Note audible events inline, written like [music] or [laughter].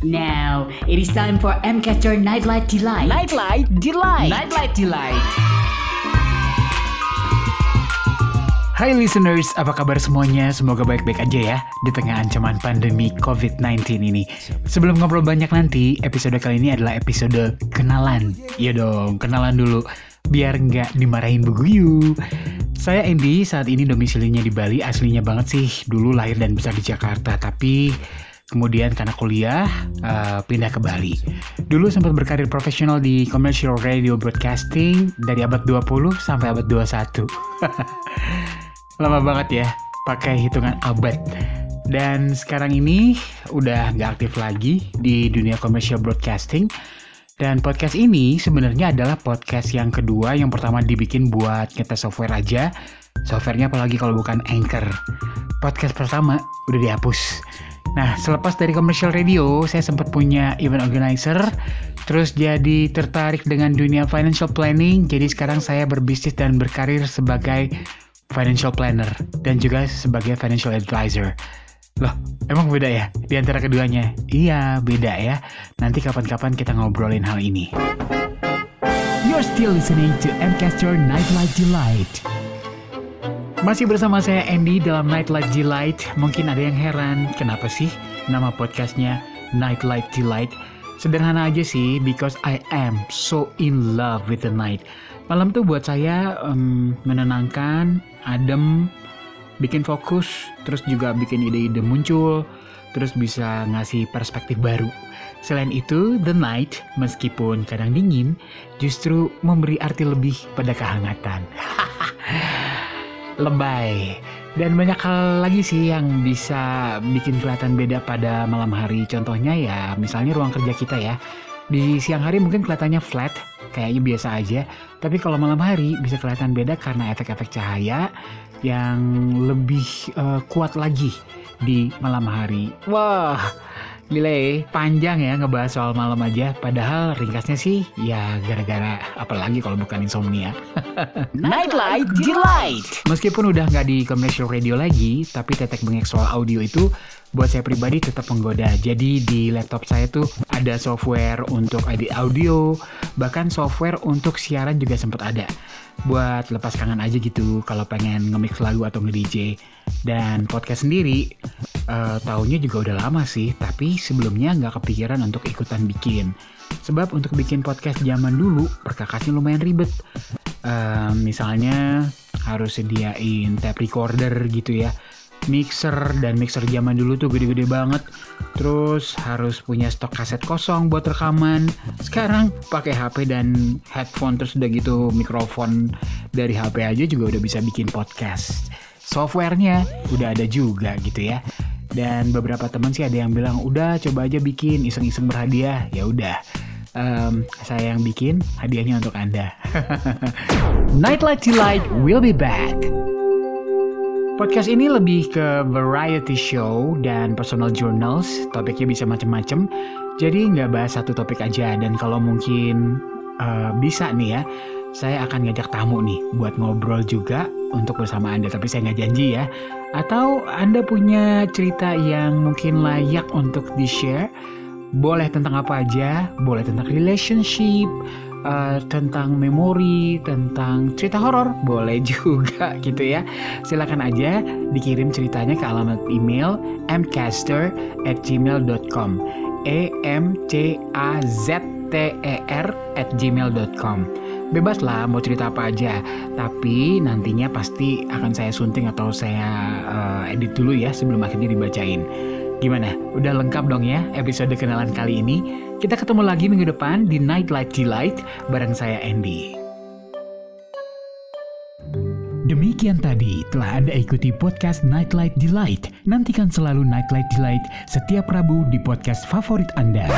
Now, it is time for MCaster Nightlight Delight. Nightlight Delight. Nightlight Delight. Hai listeners, apa kabar semuanya? Semoga baik-baik aja ya di tengah ancaman pandemi COVID-19 ini. Sebelum ngobrol banyak nanti, episode kali ini adalah episode kenalan. Iya dong, kenalan dulu. Biar nggak dimarahin beguyu. Saya Andy, saat ini domisilinya di Bali. Aslinya banget sih, dulu lahir dan besar di Jakarta. Tapi kemudian karena kuliah uh, pindah ke Bali. Dulu sempat berkarir profesional di commercial radio broadcasting dari abad 20 sampai abad 21. [laughs] Lama banget ya pakai hitungan abad. Dan sekarang ini udah nggak aktif lagi di dunia commercial broadcasting. Dan podcast ini sebenarnya adalah podcast yang kedua. Yang pertama dibikin buat kita software aja. Softwarenya apalagi kalau bukan Anchor. Podcast pertama udah dihapus. Nah, selepas dari commercial radio, saya sempat punya event organizer, terus jadi tertarik dengan dunia financial planning. Jadi sekarang saya berbisnis dan berkarir sebagai financial planner dan juga sebagai financial advisor. Loh, emang beda ya di antara keduanya? Iya, beda ya. Nanti kapan-kapan kita ngobrolin hal ini. You're still listening to MCaster Nightlight Delight. Masih bersama saya Andy dalam Nightlight Delight. Mungkin ada yang heran, kenapa sih nama podcastnya Nightlight Delight? Sederhana aja sih, because I am so in love with the night. Malam tuh buat saya um, menenangkan, adem, bikin fokus, terus juga bikin ide-ide muncul, terus bisa ngasih perspektif baru. Selain itu, the night, meskipun kadang dingin, justru memberi arti lebih pada kehangatan. [laughs] Lebay. Dan banyak hal lagi sih yang bisa bikin kelihatan beda pada malam hari. Contohnya ya, misalnya ruang kerja kita ya. Di siang hari mungkin kelihatannya flat, kayaknya biasa aja. Tapi kalau malam hari bisa kelihatan beda karena efek-efek cahaya yang lebih uh, kuat lagi di malam hari. Wah, Gile, panjang ya ngebahas soal malam aja. Padahal ringkasnya sih ya gara-gara apalagi kalau bukan insomnia. [laughs] Nightlight Delight. Meskipun udah nggak di commercial radio lagi, tapi tetek bengek soal audio itu buat saya pribadi tetap menggoda. Jadi di laptop saya tuh ada software untuk edit audio, bahkan software untuk siaran juga sempat ada. Buat lepas kangen aja gitu kalau pengen nge-mix lagu atau nge-DJ. Dan podcast sendiri, uh, tahunnya juga udah lama sih, tapi sebelumnya nggak kepikiran untuk ikutan bikin. Sebab untuk bikin podcast zaman dulu, perkakasnya lumayan ribet. Uh, misalnya harus sediain tape recorder gitu ya mixer dan mixer zaman dulu tuh gede-gede banget. Terus harus punya stok kaset kosong buat rekaman. Sekarang pakai HP dan headphone terus udah gitu mikrofon dari HP aja juga udah bisa bikin podcast. Softwarenya udah ada juga gitu ya. Dan beberapa teman sih ada yang bilang udah coba aja bikin iseng-iseng berhadiah. Ya udah. Um, saya yang bikin hadiahnya untuk Anda. [laughs] Nightlight Delight will be back. Podcast ini lebih ke variety show dan personal journals. Topiknya bisa macam-macam. Jadi nggak bahas satu topik aja. Dan kalau mungkin uh, bisa nih ya, saya akan ngajak tamu nih buat ngobrol juga untuk bersama Anda. Tapi saya nggak janji ya. Atau Anda punya cerita yang mungkin layak untuk di-share. Boleh tentang apa aja. Boleh tentang relationship, uh, tentang memori, tentang cerita horor, boleh [laughs] juga gitu ya. Silakan aja dikirim ceritanya ke alamat email mcaster at gmail.com e m c a z t e r at gmail.com Bebas lah mau cerita apa aja Tapi nantinya pasti akan saya sunting atau saya uh, edit dulu ya sebelum akhirnya dibacain Gimana? Udah lengkap dong ya episode kenalan kali ini? Kita ketemu lagi minggu depan di Nightlight Delight bareng saya Andy. Demikian tadi telah Anda ikuti podcast Nightlight Delight. Nantikan selalu Nightlight Delight setiap Rabu di podcast favorit Anda.